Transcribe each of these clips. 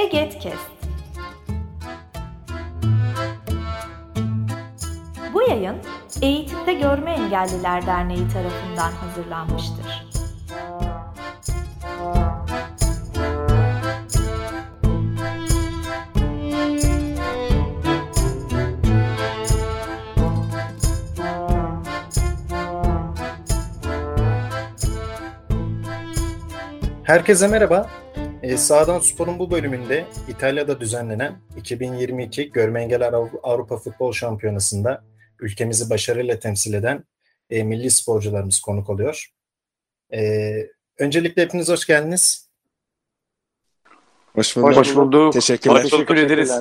Egetkest. Bu yayın Eğitimde Görme Engelliler Derneği tarafından hazırlanmıştır. Herkese merhaba. E, Sağdan Spor'un bu bölümünde İtalya'da düzenlenen 2022 Görme Engelliler Avrupa Futbol Şampiyonası'nda ülkemizi başarıyla temsil eden e, milli sporcularımız konuk oluyor. E, öncelikle hepiniz hoş geldiniz. Hoş bulduk. Hoş bulduk. Teşekkürler. Teşekkür ederiz.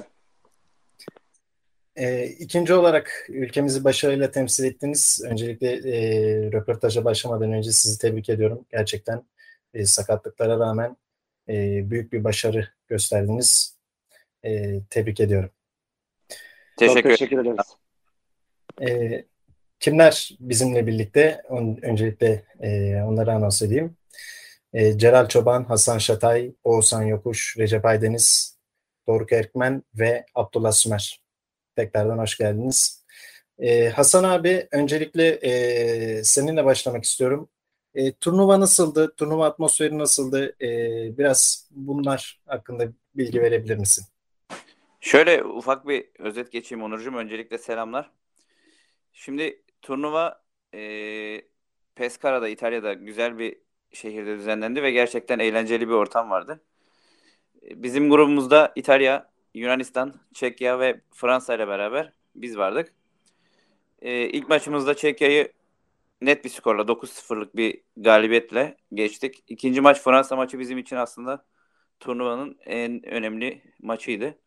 E, ikinci olarak ülkemizi başarıyla temsil ettiniz. Öncelikle e, röportaja başlamadan önce sizi tebrik ediyorum. Gerçekten e, sakatlıklara rağmen e, büyük bir başarı gösterdiniz. E, tebrik ediyorum. Teşekkür, Çok teşekkür ederiz. E, kimler bizimle birlikte? öncelikle e, onları anons edeyim. E, Celal Çoban, Hasan Şatay, Oğuzhan Yokuş, Recep Aydeniz, Doruk Erkmen ve Abdullah Sümer. Tekrardan hoş geldiniz. E, Hasan abi öncelikle e, seninle başlamak istiyorum. E, turnuva nasıldı? Turnuva atmosferi nasıldı? E, biraz bunlar hakkında bilgi verebilir misin? Şöyle ufak bir özet geçeyim Onurcuğum. Öncelikle selamlar. Şimdi turnuva e, Pescara'da İtalya'da güzel bir şehirde düzenlendi ve gerçekten eğlenceli bir ortam vardı. E, bizim grubumuzda İtalya, Yunanistan, Çekya ve Fransa ile beraber biz vardık. E, ilk maçımızda Çekya'yı net bir skorla 9-0'lık bir galibiyetle geçtik. İkinci maç Fransa maçı bizim için aslında turnuvanın en önemli maçıydı.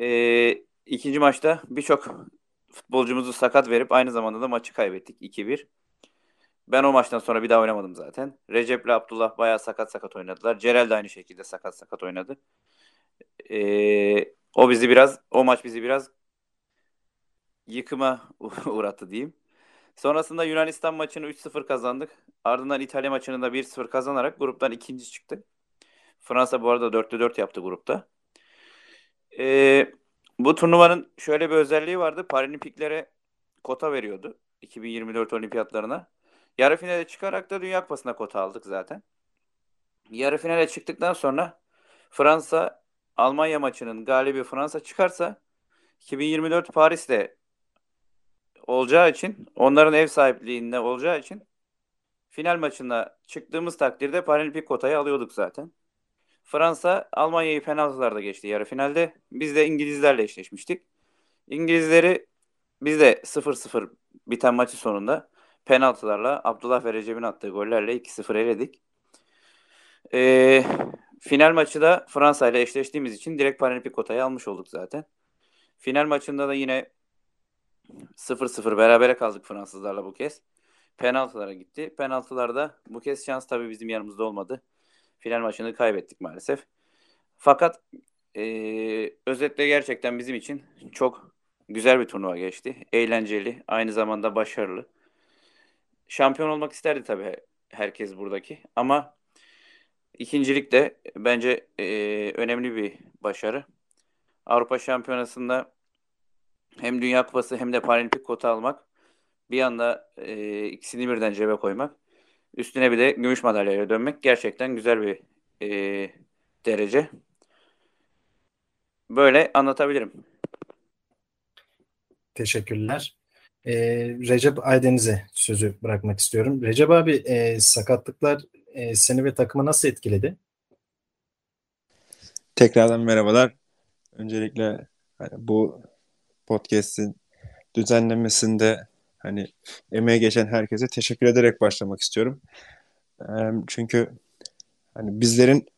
Ee, ikinci maçta birçok futbolcumuzu sakat verip aynı zamanda da maçı kaybettik 2-1. Ben o maçtan sonra bir daha oynamadım zaten. Recep ile Abdullah bayağı sakat sakat oynadılar. Cerel de aynı şekilde sakat sakat oynadı. Ee, o bizi biraz, o maç bizi biraz yıkıma uğrattı diyeyim. Sonrasında Yunanistan maçını 3-0 kazandık. Ardından İtalya maçını da 1-0 kazanarak gruptan ikinci çıktı. Fransa bu arada 4'te 4 yaptı grupta. Ee, bu turnuvanın şöyle bir özelliği vardı. Paralimpiklere kota veriyordu. 2024 olimpiyatlarına. Yarı finale çıkarak da Dünya Kupası'na kota aldık zaten. Yarı finale çıktıktan sonra Fransa Almanya maçının galibi Fransa çıkarsa 2024 Paris'te olacağı için onların ev sahipliğinde olacağı için final maçına çıktığımız takdirde paralimpik kotayı alıyorduk zaten. Fransa Almanya'yı penaltılarda geçti yarı finalde. Biz de İngilizlerle eşleşmiştik. İngilizleri biz de 0-0 biten maçı sonunda penaltılarla Abdullah ve Recep'in attığı gollerle 2-0 eledik. Ee, final maçı da Fransa ile eşleştiğimiz için direkt paralimpik kotayı almış olduk zaten. Final maçında da yine 0-0 berabere kaldık Fransızlarla bu kez. Penaltılara gitti. Penaltılarda bu kez şans tabii bizim yanımızda olmadı. Final maçını kaybettik maalesef. Fakat e, özetle gerçekten bizim için çok güzel bir turnuva geçti. Eğlenceli, aynı zamanda başarılı. Şampiyon olmak isterdi tabii herkes buradaki. Ama ikincilik de bence e, önemli bir başarı. Avrupa Şampiyonası'nda hem Dünya Kupası hem de Paralimpik kota almak bir anda e, ikisini birden cebe koymak üstüne bir de gümüş madalyayla dönmek gerçekten güzel bir e, derece. Böyle anlatabilirim. Teşekkürler. Ee, Recep Aydeniz'e sözü bırakmak istiyorum. Recep abi e, sakatlıklar e, seni ve takımı nasıl etkiledi? Tekrardan merhabalar. Öncelikle hani bu podcast'in düzenlemesinde hani emeğe geçen herkese teşekkür ederek başlamak istiyorum. Çünkü hani bizlerin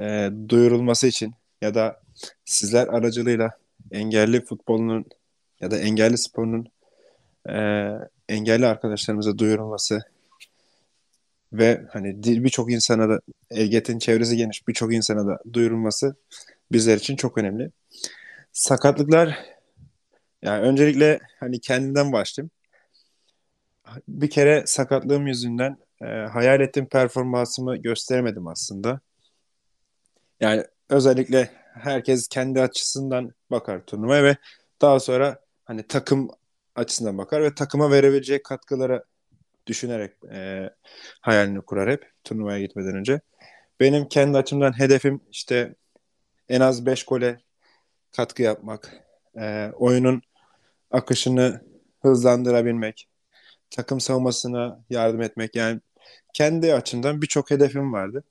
e, duyurulması için ya da sizler aracılığıyla engelli futbolunun ya da engelli sporunun e, engelli arkadaşlarımıza duyurulması ve hani birçok insana da EGT'nin çevresi geniş birçok insana da duyurulması bizler için çok önemli. Sakatlıklar yani öncelikle hani kendimden başlayayım. Bir kere sakatlığım yüzünden e, hayal ettiğim performansımı gösteremedim aslında. Yani özellikle herkes kendi açısından bakar turnuvaya ve daha sonra hani takım açısından bakar ve takıma verebileceği katkılara düşünerek e, hayalini kurar hep turnuvaya gitmeden önce. Benim kendi açımdan hedefim işte en az 5 gole katkı yapmak, e, oyunun akışını hızlandırabilmek, takım savunmasına yardım etmek. Yani kendi açımdan birçok hedefim vardı.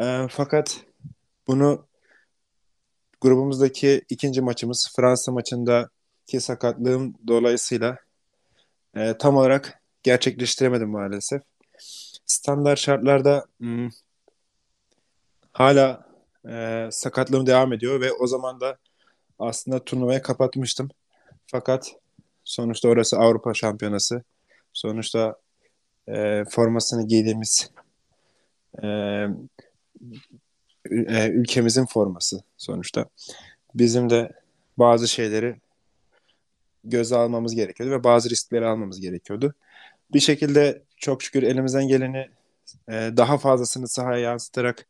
E, fakat bunu grubumuzdaki ikinci maçımız Fransa maçındaki sakatlığım dolayısıyla e, tam olarak gerçekleştiremedim maalesef. Standart şartlarda hmm, hala e, sakatlığım devam ediyor ve o zaman da aslında turnuvayı kapatmıştım. Fakat sonuçta orası Avrupa Şampiyonası. Sonuçta e, formasını giydiğimiz e, e, ülkemizin forması sonuçta. Bizim de bazı şeyleri göze almamız gerekiyordu ve bazı riskleri almamız gerekiyordu. Bir şekilde çok şükür elimizden geleni e, daha fazlasını sahaya yansıtarak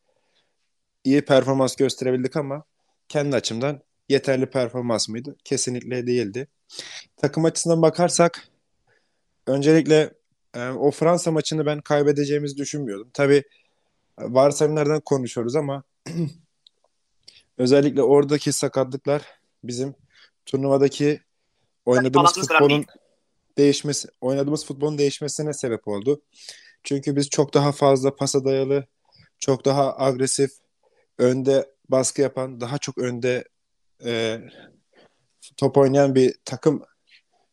iyi performans gösterebildik ama kendi açımdan yeterli performans mıydı? Kesinlikle değildi. Takım açısından bakarsak öncelikle e, o Fransa maçını ben kaybedeceğimizi düşünmüyordum. Tabii varsayımlardan konuşuyoruz ama özellikle oradaki sakatlıklar bizim turnuvadaki oynadığımız futbolun değişmesi, oynadığımız futbolun değişmesine sebep oldu. Çünkü biz çok daha fazla pasa dayalı, çok daha agresif, önde baskı yapan, daha çok önde e, top oynayan bir takım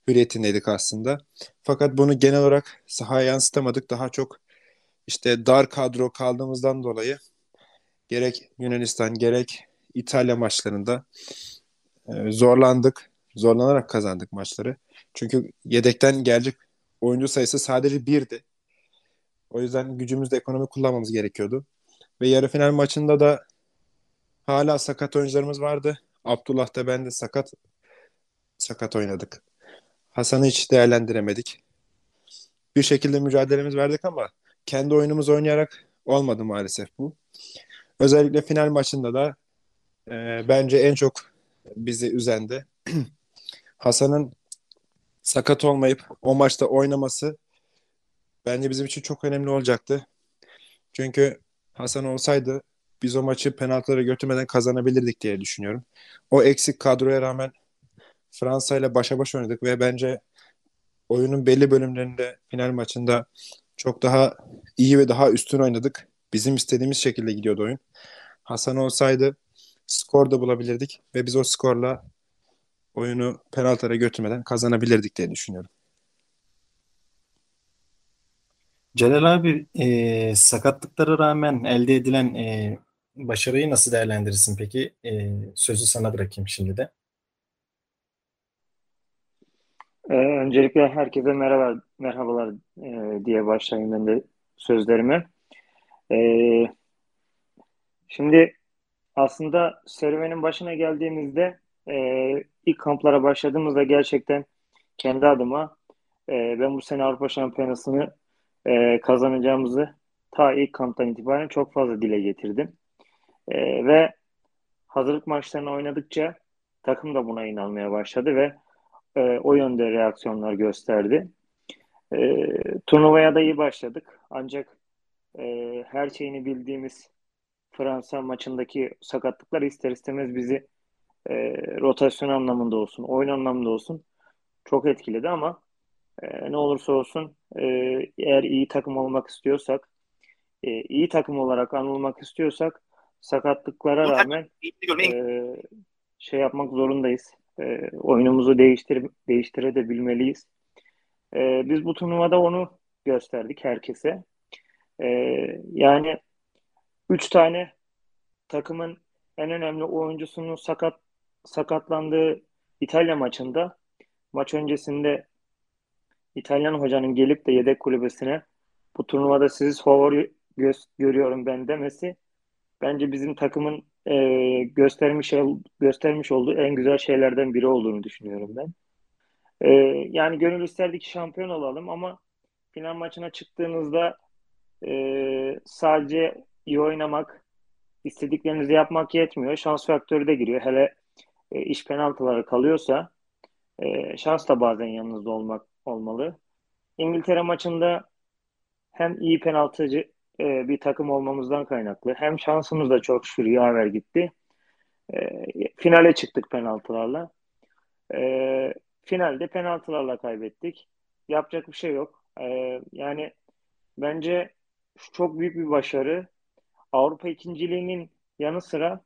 hürriyetindeydik aslında. Fakat bunu genel olarak sahaya yansıtamadık. Daha çok işte dar kadro kaldığımızdan dolayı gerek Yunanistan gerek İtalya maçlarında e, zorlandık. Zorlanarak kazandık maçları. Çünkü yedekten gelecek oyuncu sayısı sadece birdi. O yüzden gücümüzde ekonomi kullanmamız gerekiyordu. Ve yarı final maçında da hala sakat oyuncularımız vardı. Abdullah da ben de sakat sakat oynadık. Hasan'ı hiç değerlendiremedik. Bir şekilde mücadelemiz verdik ama kendi oyunumuz oynayarak olmadı maalesef bu. Özellikle final maçında da e, bence en çok bizi üzendi. Hasan'ın sakat olmayıp o maçta oynaması bence bizim için çok önemli olacaktı. Çünkü Hasan olsaydı biz o maçı penaltılara götürmeden kazanabilirdik diye düşünüyorum. O eksik kadroya rağmen Fransa ile başa baş oynadık ve bence oyunun belli bölümlerinde final maçında çok daha iyi ve daha üstün oynadık. Bizim istediğimiz şekilde gidiyordu oyun. Hasan olsaydı skor da bulabilirdik ve biz o skorla oyunu penaltılara götürmeden kazanabilirdik diye düşünüyorum. Celal abi e, sakatlıklara rağmen elde edilen e, başarıyı nasıl değerlendirirsin peki? E, sözü sana bırakayım şimdi de. Ee, öncelikle herkese merhaba, merhabalar e, diye başlayayım ben de sözlerime. Ee, şimdi aslında serüvenin başına geldiğimizde e, ilk kamplara başladığımızda gerçekten kendi adıma e, ben bu sene Avrupa Şampiyonası'nı e, kazanacağımızı ta ilk kamptan itibaren çok fazla dile getirdim. E, ve hazırlık maçlarını oynadıkça takım da buna inanmaya başladı ve e, o yönde reaksiyonlar gösterdi. E, turnuvaya da iyi başladık. Ancak e, her şeyini bildiğimiz Fransa maçındaki sakatlıklar ister istemez bizi e, rotasyon anlamında olsun, oyun anlamında olsun çok etkiledi ama e, ne olursa olsun e, eğer iyi takım olmak istiyorsak, e, iyi takım olarak anılmak istiyorsak sakatlıklara rağmen e, şey yapmak zorundayız. E, oyunumuzu değiştir değiştirebilmeliyiz. E, biz bu turnuvada onu gösterdik herkese. E, yani üç tane takımın en önemli oyuncusunun sakat sakatlandığı İtalya maçında maç öncesinde İtalyan hocanın gelip de yedek kulübesine bu turnuvada sizi favori görüyorum ben demesi bence bizim takımın e, göstermiş göstermiş olduğu en güzel şeylerden biri olduğunu düşünüyorum ben. E, yani gönül isterdi ki şampiyon olalım ama final maçına çıktığınızda e, sadece iyi oynamak, istediklerinizi yapmak yetmiyor. Şans faktörü de giriyor. Hele e, iş penaltıları kalıyorsa e, şans da bazen yanınızda olmak olmalı. İngiltere maçında hem iyi penaltıcı e, bir takım olmamızdan kaynaklı hem şansımız da çok şükür yaver gitti. E, finale çıktık penaltılarla. E, finalde penaltılarla kaybettik. Yapacak bir şey yok. E, yani bence çok büyük bir başarı. Avrupa ikinciliğinin yanı sıra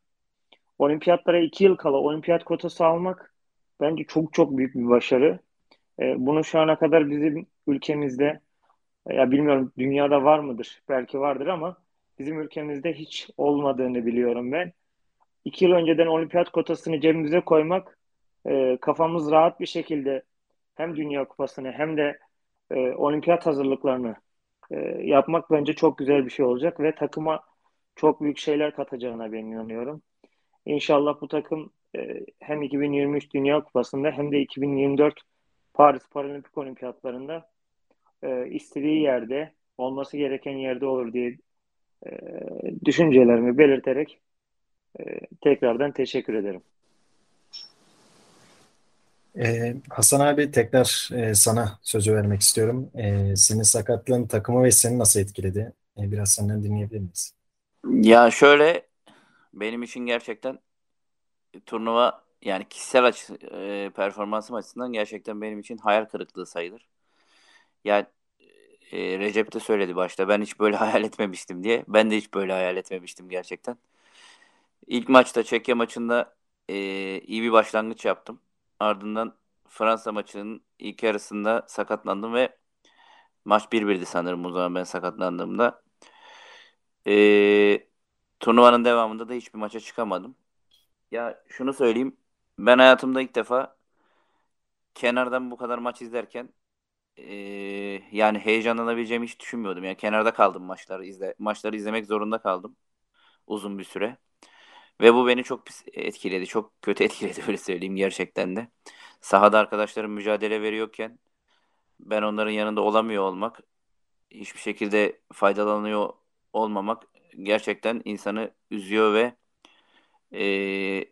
olimpiyatlara iki yıl kala olimpiyat kotası almak bence çok çok büyük bir başarı. E, bunu şu ana kadar bizim ülkemizde ya bilmiyorum dünyada var mıdır? Belki vardır ama bizim ülkemizde hiç olmadığını biliyorum ben. İki yıl önceden olimpiyat kotasını cebimize koymak e, kafamız rahat bir şekilde hem Dünya Kupası'nı hem de e, olimpiyat hazırlıklarını e, yapmak bence çok güzel bir şey olacak ve takıma çok büyük şeyler katacağına ben inanıyorum. İnşallah bu takım e, hem 2023 Dünya Kupası'nda hem de 2024 Paris Paralimpik Olimpiyatlarında e, istediği yerde olması gereken yerde olur diye e, düşüncelerimi belirterek e, tekrardan teşekkür ederim. Ee, Hasan abi tekrar e, sana sözü vermek istiyorum. E, senin sakatlığın takımı ve seni nasıl etkiledi? E, biraz senden dinleyebilir miyiz? Ya şöyle benim için gerçekten turnuva yani kişisel açı, e, performansım açısından gerçekten benim için hayal kırıklığı sayılır. Yani e, Recep de söyledi başta ben hiç böyle hayal etmemiştim diye. Ben de hiç böyle hayal etmemiştim gerçekten. İlk maçta Çekya maçında e, iyi bir başlangıç yaptım. Ardından Fransa maçının ilk yarısında sakatlandım ve maç 1-1'di sanırım o zaman ben sakatlandığımda. E, turnuvanın devamında da hiçbir maça çıkamadım. Ya şunu söyleyeyim. Ben hayatımda ilk defa kenardan bu kadar maç izlerken yani heyecanlanabileceğimi hiç düşünmüyordum. Yani kenarda kaldım maçları izle maçları izlemek zorunda kaldım uzun bir süre. Ve bu beni çok pis etkiledi. Çok kötü etkiledi öyle söyleyeyim gerçekten de. Sahada arkadaşlarım mücadele veriyorken ben onların yanında olamıyor olmak, hiçbir şekilde faydalanıyor olmamak gerçekten insanı üzüyor ve e,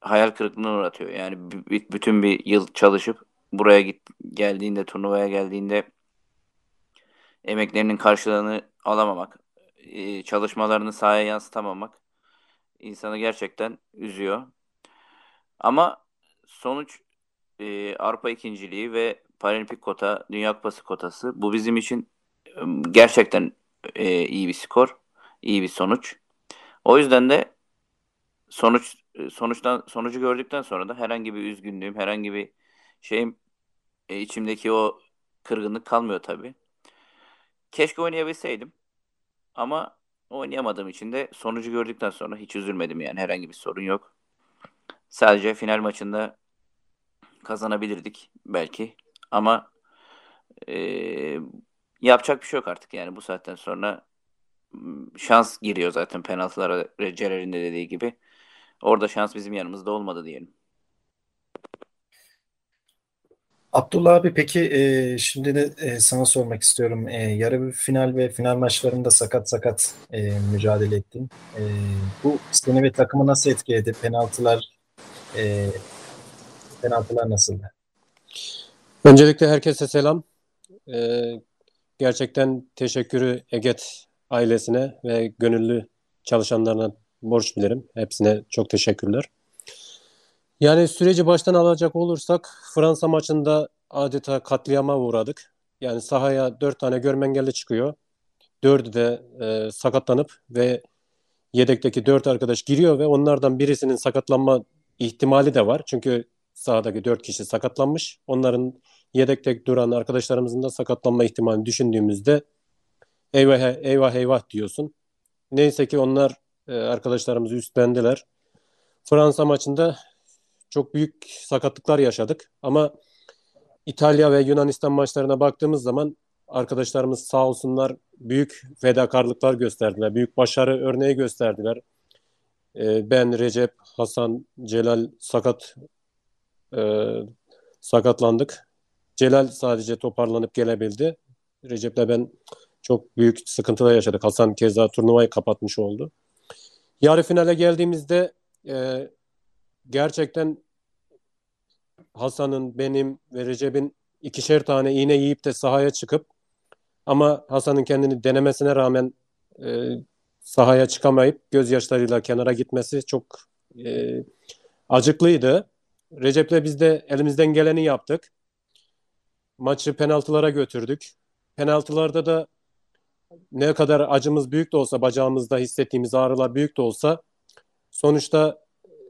hayal kırıklığına uğratıyor. Yani bütün bir yıl çalışıp buraya git geldiğinde turnuvaya geldiğinde emeklerinin karşılığını alamamak, e, çalışmalarını sahaya yansıtamamak insanı gerçekten üzüyor. Ama sonuç e, Avrupa ikinciliği ve Paralimpik kota, Dünya Kupası kotası bu bizim için e, gerçekten e, iyi bir skor, iyi bir sonuç. O yüzden de sonuç sonuçtan sonucu gördükten sonra da herhangi bir üzgünlüğüm, herhangi bir şeyim e, içimdeki o kırgınlık kalmıyor tabii. Keşke oynayabilseydim. Ama oynayamadığım için de sonucu gördükten sonra hiç üzülmedim yani herhangi bir sorun yok. Sadece final maçında kazanabilirdik belki ama e, yapacak bir şey yok artık yani bu saatten sonra şans giriyor zaten penaltılara Celal'in de dediği gibi. Orada şans bizim yanımızda olmadı diyelim. Abdullah abi peki e, şimdi de e, sana sormak istiyorum. E, yarı final ve final maçlarında sakat sakat e, mücadele ettin. E, bu seni ve takımı nasıl etkiledi? Penaltılar e, penaltılar nasıldı? Öncelikle herkese selam. E, gerçekten teşekkürü Eget ailesine ve gönüllü çalışanlarına borç bilirim. Hepsine çok teşekkürler. Yani süreci baştan alacak olursak Fransa maçında adeta katliama uğradık. Yani sahaya dört tane görme engelli çıkıyor. Dördü de e, sakatlanıp ve yedekteki dört arkadaş giriyor ve onlardan birisinin sakatlanma ihtimali de var. Çünkü sahadaki dört kişi sakatlanmış. Onların yedekte duran arkadaşlarımızın da sakatlanma ihtimalini düşündüğümüzde eyvah eyvah eyvah diyorsun. Neyse ki onlar e, arkadaşlarımızı üstlendiler. Fransa maçında çok büyük sakatlıklar yaşadık ama İtalya ve Yunanistan maçlarına baktığımız zaman arkadaşlarımız sağ olsunlar büyük fedakarlıklar gösterdiler. Büyük başarı örneği gösterdiler. E, ben, Recep, Hasan, Celal sakat e, sakatlandık. Celal sadece toparlanıp gelebildi. Recep'le ben çok büyük sıkıntılar yaşadık. Hasan keza turnuvayı kapatmış oldu. Yarı finale geldiğimizde e, gerçekten Hasan'ın, benim ve Recep'in ikişer tane iğne yiyip de sahaya çıkıp ama Hasan'ın kendini denemesine rağmen e, sahaya çıkamayıp gözyaşlarıyla kenara gitmesi çok e, acıklıydı. Recep'le biz de elimizden geleni yaptık. Maçı penaltılara götürdük. Penaltılarda da ne kadar acımız büyük de olsa, bacağımızda hissettiğimiz ağrılar büyük de olsa sonuçta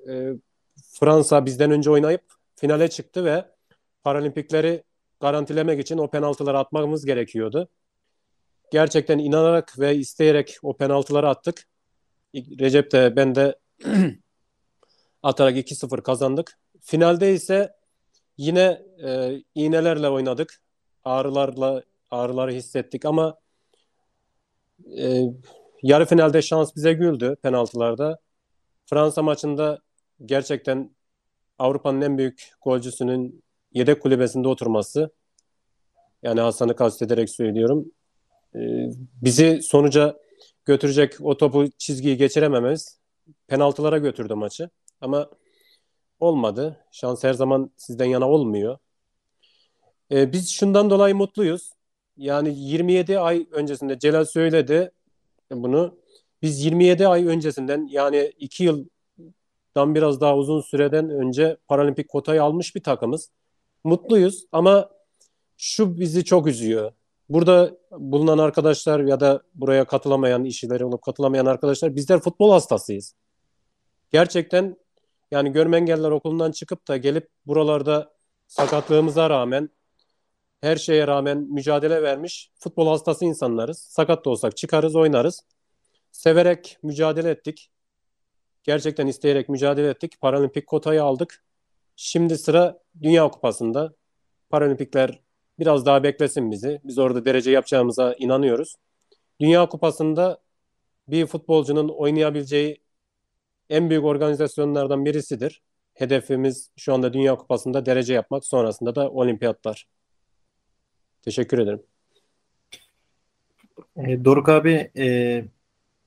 e, Fransa bizden önce oynayıp finale çıktı ve paralimpikleri garantilemek için o penaltıları atmamız gerekiyordu. Gerçekten inanarak ve isteyerek o penaltıları attık. Recep de ben de atarak 2-0 kazandık. Finalde ise yine e, iğnelerle oynadık. Ağrılarla ağrıları hissettik ama e, yarı finalde şans bize güldü penaltılarda. Fransa maçında gerçekten Avrupa'nın en büyük golcüsünün yedek kulübesinde oturması yani Hasan'ı kastederek söylüyorum. E, bizi sonuca götürecek o topu çizgiyi geçiremememiz penaltılara götürdü maçı. Ama olmadı. Şans her zaman sizden yana olmuyor. E, biz şundan dolayı mutluyuz. Yani 27 ay öncesinde Celal söyledi bunu. Biz 27 ay öncesinden yani 2 yıldan biraz daha uzun süreden önce paralimpik kotayı almış bir takımız. Mutluyuz ama şu bizi çok üzüyor. Burada bulunan arkadaşlar ya da buraya katılamayan işçileri olup katılamayan arkadaşlar bizler futbol hastasıyız. Gerçekten yani görme engeller okulundan çıkıp da gelip buralarda sakatlığımıza rağmen her şeye rağmen mücadele vermiş futbol hastası insanlarız. Sakat da olsak çıkarız oynarız. Severek mücadele ettik. Gerçekten isteyerek mücadele ettik. Paralimpik kotayı aldık. Şimdi sıra Dünya Kupası'nda. Paralimpikler biraz daha beklesin bizi. Biz orada derece yapacağımıza inanıyoruz. Dünya Kupası'nda bir futbolcunun oynayabileceği en büyük organizasyonlardan birisidir. Hedefimiz şu anda Dünya Kupası'nda derece yapmak, sonrasında da olimpiyatlar. Teşekkür ederim. E, Doruk abi e,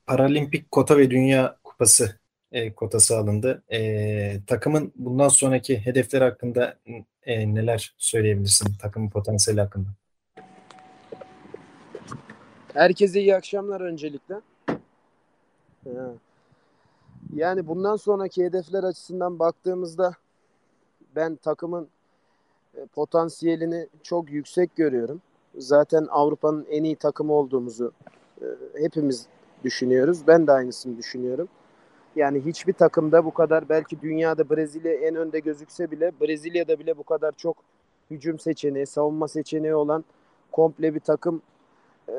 Paralimpik kota ve Dünya Kupası e, kotası alındı. E, takımın bundan sonraki hedefleri hakkında e, neler söyleyebilirsin takımın potansiyeli hakkında? Herkese iyi akşamlar öncelikle. Yani bundan sonraki hedefler açısından baktığımızda ben takımın e, potansiyelini çok yüksek görüyorum. Zaten Avrupa'nın en iyi takımı olduğumuzu e, hepimiz düşünüyoruz. Ben de aynısını düşünüyorum. Yani hiçbir takımda bu kadar belki dünyada Brezilya en önde gözükse bile Brezilya'da bile bu kadar çok hücum seçeneği, savunma seçeneği olan komple bir takım e,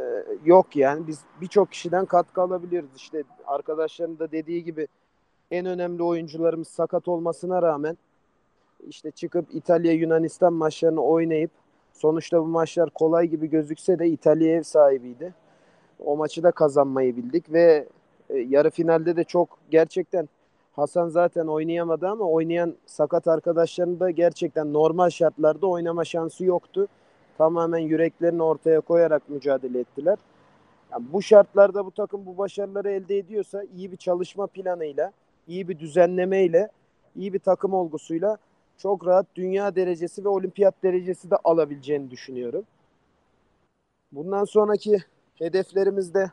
yok yani. Biz birçok kişiden katkı alabiliyoruz. İşte arkadaşların da dediği gibi en önemli oyuncularımız sakat olmasına rağmen işte çıkıp İtalya Yunanistan maçlarını oynayıp sonuçta bu maçlar kolay gibi gözükse de İtalya ev sahibiydi. O maçı da kazanmayı bildik ve e, yarı finalde de çok gerçekten Hasan zaten oynayamadı ama oynayan sakat arkadaşların da gerçekten normal şartlarda oynama şansı yoktu. Tamamen yüreklerini ortaya koyarak mücadele ettiler. Yani bu şartlarda bu takım bu başarıları elde ediyorsa iyi bir çalışma planıyla, iyi bir düzenlemeyle, iyi bir takım olgusuyla çok rahat dünya derecesi ve olimpiyat derecesi de alabileceğini düşünüyorum. Bundan sonraki hedeflerimizde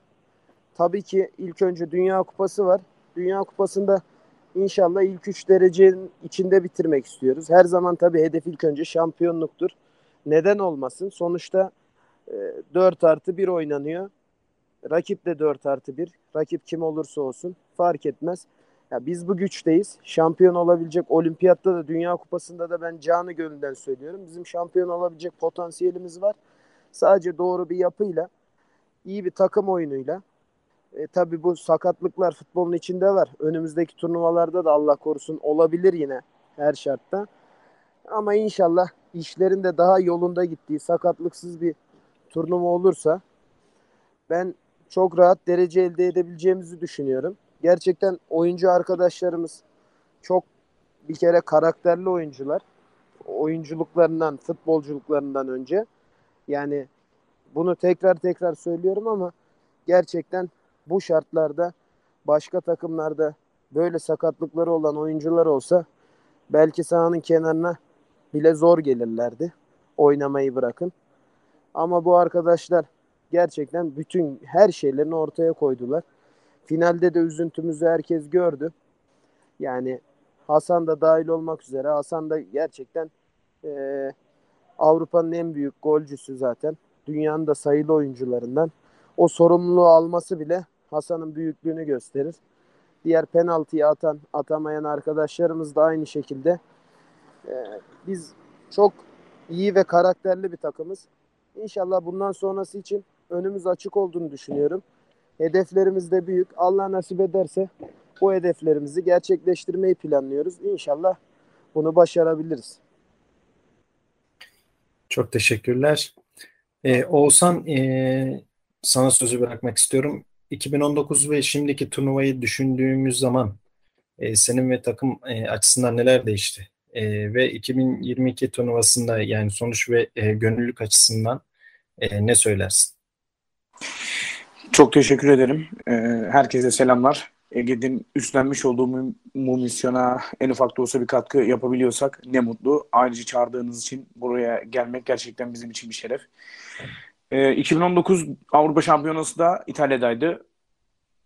tabii ki ilk önce Dünya Kupası var. Dünya Kupası'nda inşallah ilk üç derecenin içinde bitirmek istiyoruz. Her zaman tabii hedef ilk önce şampiyonluktur. Neden olmasın? Sonuçta e, 4 artı 1 oynanıyor. Rakip de 4 artı 1. Rakip kim olursa olsun fark etmez. Ya biz bu güçteyiz. Şampiyon olabilecek olimpiyatta da Dünya Kupası'nda da ben canı gönülden söylüyorum. Bizim şampiyon olabilecek potansiyelimiz var. Sadece doğru bir yapıyla, iyi bir takım oyunuyla. E, tabii bu sakatlıklar futbolun içinde var. Önümüzdeki turnuvalarda da Allah korusun olabilir yine her şartta. Ama inşallah işlerin de daha yolunda gittiği sakatlıksız bir turnuva olursa ben çok rahat derece elde edebileceğimizi düşünüyorum gerçekten oyuncu arkadaşlarımız çok bir kere karakterli oyuncular. Oyunculuklarından, futbolculuklarından önce. Yani bunu tekrar tekrar söylüyorum ama gerçekten bu şartlarda başka takımlarda böyle sakatlıkları olan oyuncular olsa belki sahanın kenarına bile zor gelirlerdi. Oynamayı bırakın. Ama bu arkadaşlar gerçekten bütün her şeylerini ortaya koydular. Finalde de üzüntümüzü herkes gördü. Yani Hasan da dahil olmak üzere. Hasan da gerçekten e, Avrupa'nın en büyük golcüsü zaten. Dünyanın da sayılı oyuncularından. O sorumluluğu alması bile Hasan'ın büyüklüğünü gösterir. Diğer penaltıyı atan, atamayan arkadaşlarımız da aynı şekilde. E, biz çok iyi ve karakterli bir takımız. İnşallah bundan sonrası için önümüz açık olduğunu düşünüyorum. Hedeflerimiz de büyük. Allah nasip ederse bu hedeflerimizi gerçekleştirmeyi planlıyoruz. İnşallah bunu başarabiliriz. Çok teşekkürler. Ee, Oğuzhan e, sana sözü bırakmak istiyorum. 2019 ve şimdiki turnuvayı düşündüğümüz zaman e, senin ve takım e, açısından neler değişti? E, ve 2022 turnuvasında yani sonuç ve e, gönüllülük açısından e, ne söylersin? Çok teşekkür ederim. Ee, herkese selamlar. Ege'nin üstlenmiş olduğu bu misyona en ufak da olsa bir katkı yapabiliyorsak ne mutlu. Ayrıca çağırdığınız için buraya gelmek gerçekten bizim için bir şeref. Ee, 2019 Avrupa Şampiyonası da İtalya'daydı.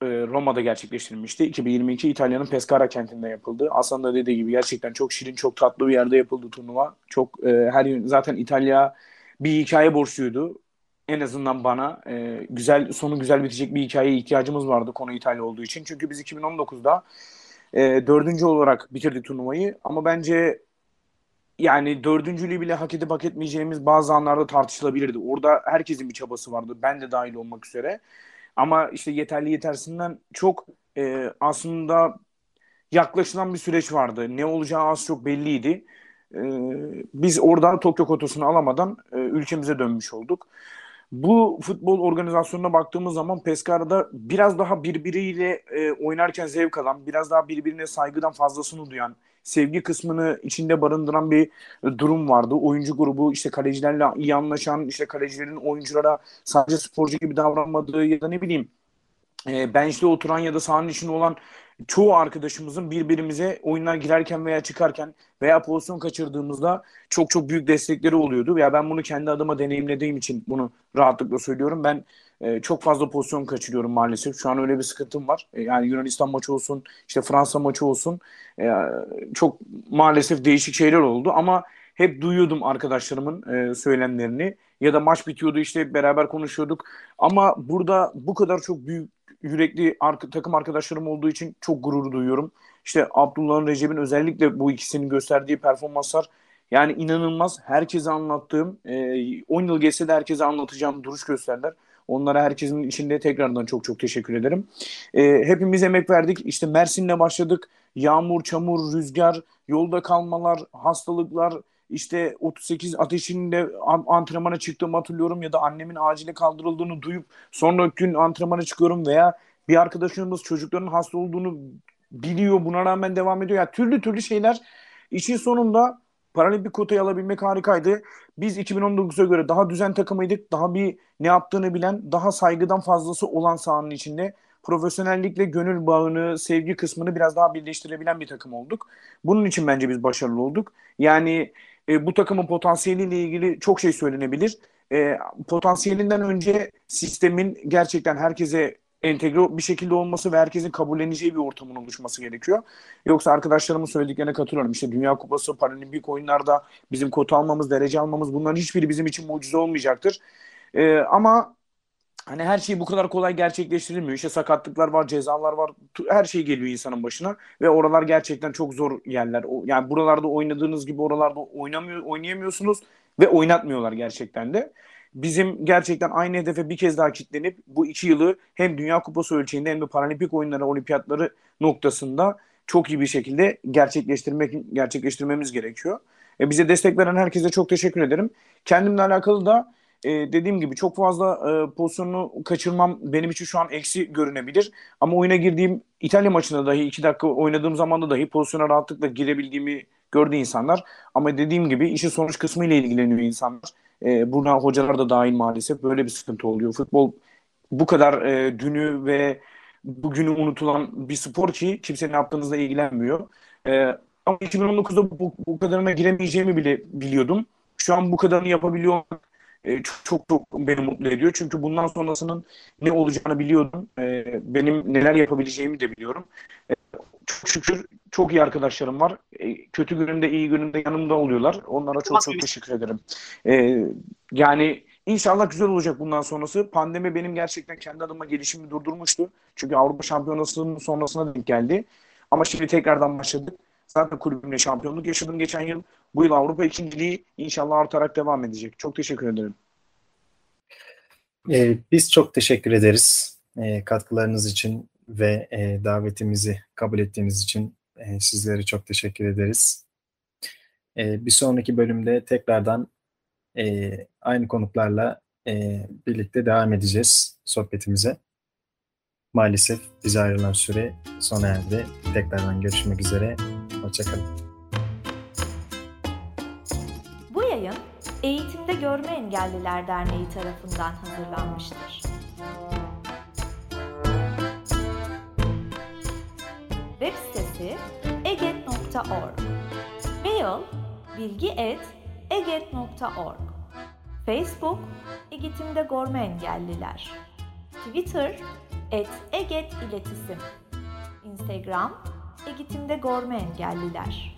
Ee, Roma'da gerçekleştirilmişti. 2022 İtalya'nın Pescara kentinde yapıldı. Aslında da dediği gibi gerçekten çok şirin, çok tatlı bir yerde yapıldı turnuva. Çok e, her yön zaten İtalya bir hikaye borçluydu en azından bana e, güzel sonu güzel bitecek bir hikayeye ihtiyacımız vardı konu İtalya olduğu için. Çünkü biz 2019'da e, dördüncü olarak bitirdik turnuvayı ama bence yani dördüncülüğü bile hak edip hak etmeyeceğimiz bazı anlarda tartışılabilirdi. Orada herkesin bir çabası vardı. Ben de dahil olmak üzere. Ama işte yeterli yetersinden çok e, aslında yaklaşılan bir süreç vardı. Ne olacağı az çok belliydi. E, biz orada Tokyo kotosunu alamadan e, ülkemize dönmüş olduk. Bu futbol organizasyonuna baktığımız zaman Pescara'da biraz daha birbiriyle e, oynarken zevk alan, biraz daha birbirine saygıdan fazlasını duyan, sevgi kısmını içinde barındıran bir durum vardı. Oyuncu grubu işte kalecilerle iyi anlaşan, işte kalecilerin oyunculara sadece sporcu gibi davranmadığı ya da ne bileyim e, bench'te oturan ya da sahanın içinde olan çoğu arkadaşımızın birbirimize oyunlar girerken veya çıkarken veya pozisyon kaçırdığımızda çok çok büyük destekleri oluyordu. Veya ben bunu kendi adıma deneyimlediğim için bunu rahatlıkla söylüyorum. Ben e, çok fazla pozisyon kaçırıyorum maalesef. Şu an öyle bir sıkıntım var. E, yani Yunanistan maçı olsun, işte Fransa maçı olsun. E, çok maalesef değişik şeyler oldu ama hep duyuyordum arkadaşlarımın e, söylemlerini ya da maç bitiyordu işte beraber konuşuyorduk. Ama burada bu kadar çok büyük yürekli arka, takım arkadaşlarım olduğu için çok gurur duyuyorum. İşte Abdullah'ın, Recep'in özellikle bu ikisinin gösterdiği performanslar yani inanılmaz. Herkese anlattığım, e, 10 yıl geçse de herkese anlatacağım duruş gösterdiler. Onlara herkesin içinde tekrardan çok çok teşekkür ederim. E, hepimiz emek verdik. İşte Mersin'le başladık. Yağmur, çamur, rüzgar, yolda kalmalar, hastalıklar, işte 38 ateşinde antrenmana çıktığımı hatırlıyorum ya da annemin acile kaldırıldığını duyup sonra gün antrenmana çıkıyorum veya bir arkadaşımız çocukların hasta olduğunu biliyor buna rağmen devam ediyor. Yani türlü türlü şeyler işin sonunda paralimpik kotayı alabilmek harikaydı. Biz 2019'a göre daha düzen takımıydık. Daha bir ne yaptığını bilen, daha saygıdan fazlası olan sahanın içinde profesyonellikle gönül bağını, sevgi kısmını biraz daha birleştirebilen bir takım olduk. Bunun için bence biz başarılı olduk. Yani e, bu takımın potansiyeliyle ilgili çok şey söylenebilir. E, potansiyelinden önce sistemin gerçekten herkese entegre bir şekilde olması ve herkesin kabulleneceği bir ortamın oluşması gerekiyor. Yoksa arkadaşlarımın söylediklerine katılıyorum. İşte Dünya Kupası, Paralimpik oyunlarda bizim kota almamız, derece almamız bunların hiçbiri bizim için mucize olmayacaktır. Ee, ama hani her şey bu kadar kolay gerçekleştirilmiyor. İşte sakatlıklar var, cezalar var. Her şey geliyor insanın başına ve oralar gerçekten çok zor yerler. Yani buralarda oynadığınız gibi oralarda oynamıyor oynayamıyorsunuz ve oynatmıyorlar gerçekten de. Bizim gerçekten aynı hedefe bir kez daha kitlenip bu iki yılı hem Dünya Kupası ölçeğinde hem de Paralimpik oyunları, olimpiyatları noktasında çok iyi bir şekilde gerçekleştirmek gerçekleştirmemiz gerekiyor. E, bize destek veren herkese çok teşekkür ederim. Kendimle alakalı da e, dediğim gibi çok fazla e, pozisyonu kaçırmam benim için şu an eksi görünebilir. Ama oyuna girdiğim İtalya maçında dahi iki dakika oynadığım zamanda dahi pozisyona rahatlıkla girebildiğimi gördü insanlar. Ama dediğim gibi işin sonuç kısmı ile ilgileniyor insanlar. E, buna hocalar da dahil maalesef böyle bir sıkıntı oluyor. Futbol bu kadar e, dünü ve bugünü unutulan bir spor ki kimse yaptığınızla ilgilenmiyor. E, ama 2019'da bu, bu kadarına giremeyeceğimi bile biliyordum. Şu an bu kadarını yapabiliyor e, çok, çok çok beni mutlu ediyor. Çünkü bundan sonrasının ne olacağını biliyordum. E, benim neler yapabileceğimi de biliyorum. E, çok şükür çok iyi arkadaşlarım var. E, kötü günümde iyi günümde yanımda oluyorlar. Onlara çok çok teşekkür ederim. E, yani inşallah güzel olacak bundan sonrası. Pandemi benim gerçekten kendi adıma gelişimi durdurmuştu. Çünkü Avrupa Şampiyonası'nın sonrasına denk geldi. Ama şimdi tekrardan başladık. Zaten kulübümle şampiyonluk yaşadım geçen yıl. Bu yıl Avrupa ikinciliği inşallah artarak devam edecek. Çok teşekkür ederim. Ee, biz çok teşekkür ederiz e, katkılarınız için ve e, davetimizi kabul ettiğiniz için e, sizlere çok teşekkür ederiz. E, bir sonraki bölümde tekrardan e, aynı konuklarla e, birlikte devam edeceğiz sohbetimize. Maalesef bize ayrılan süre sona erdi. Tekrardan görüşmek üzere. Hoşçakalın. Bu yayın Eğitimde Görme Engelliler Derneği tarafından hazırlanmıştır. Web sitesi eget.org Mail bilgi.eget.org Facebook Eğitimde Görme Engelliler Twitter et Eget İletisim Instagram Eğitimde Görme Engelliler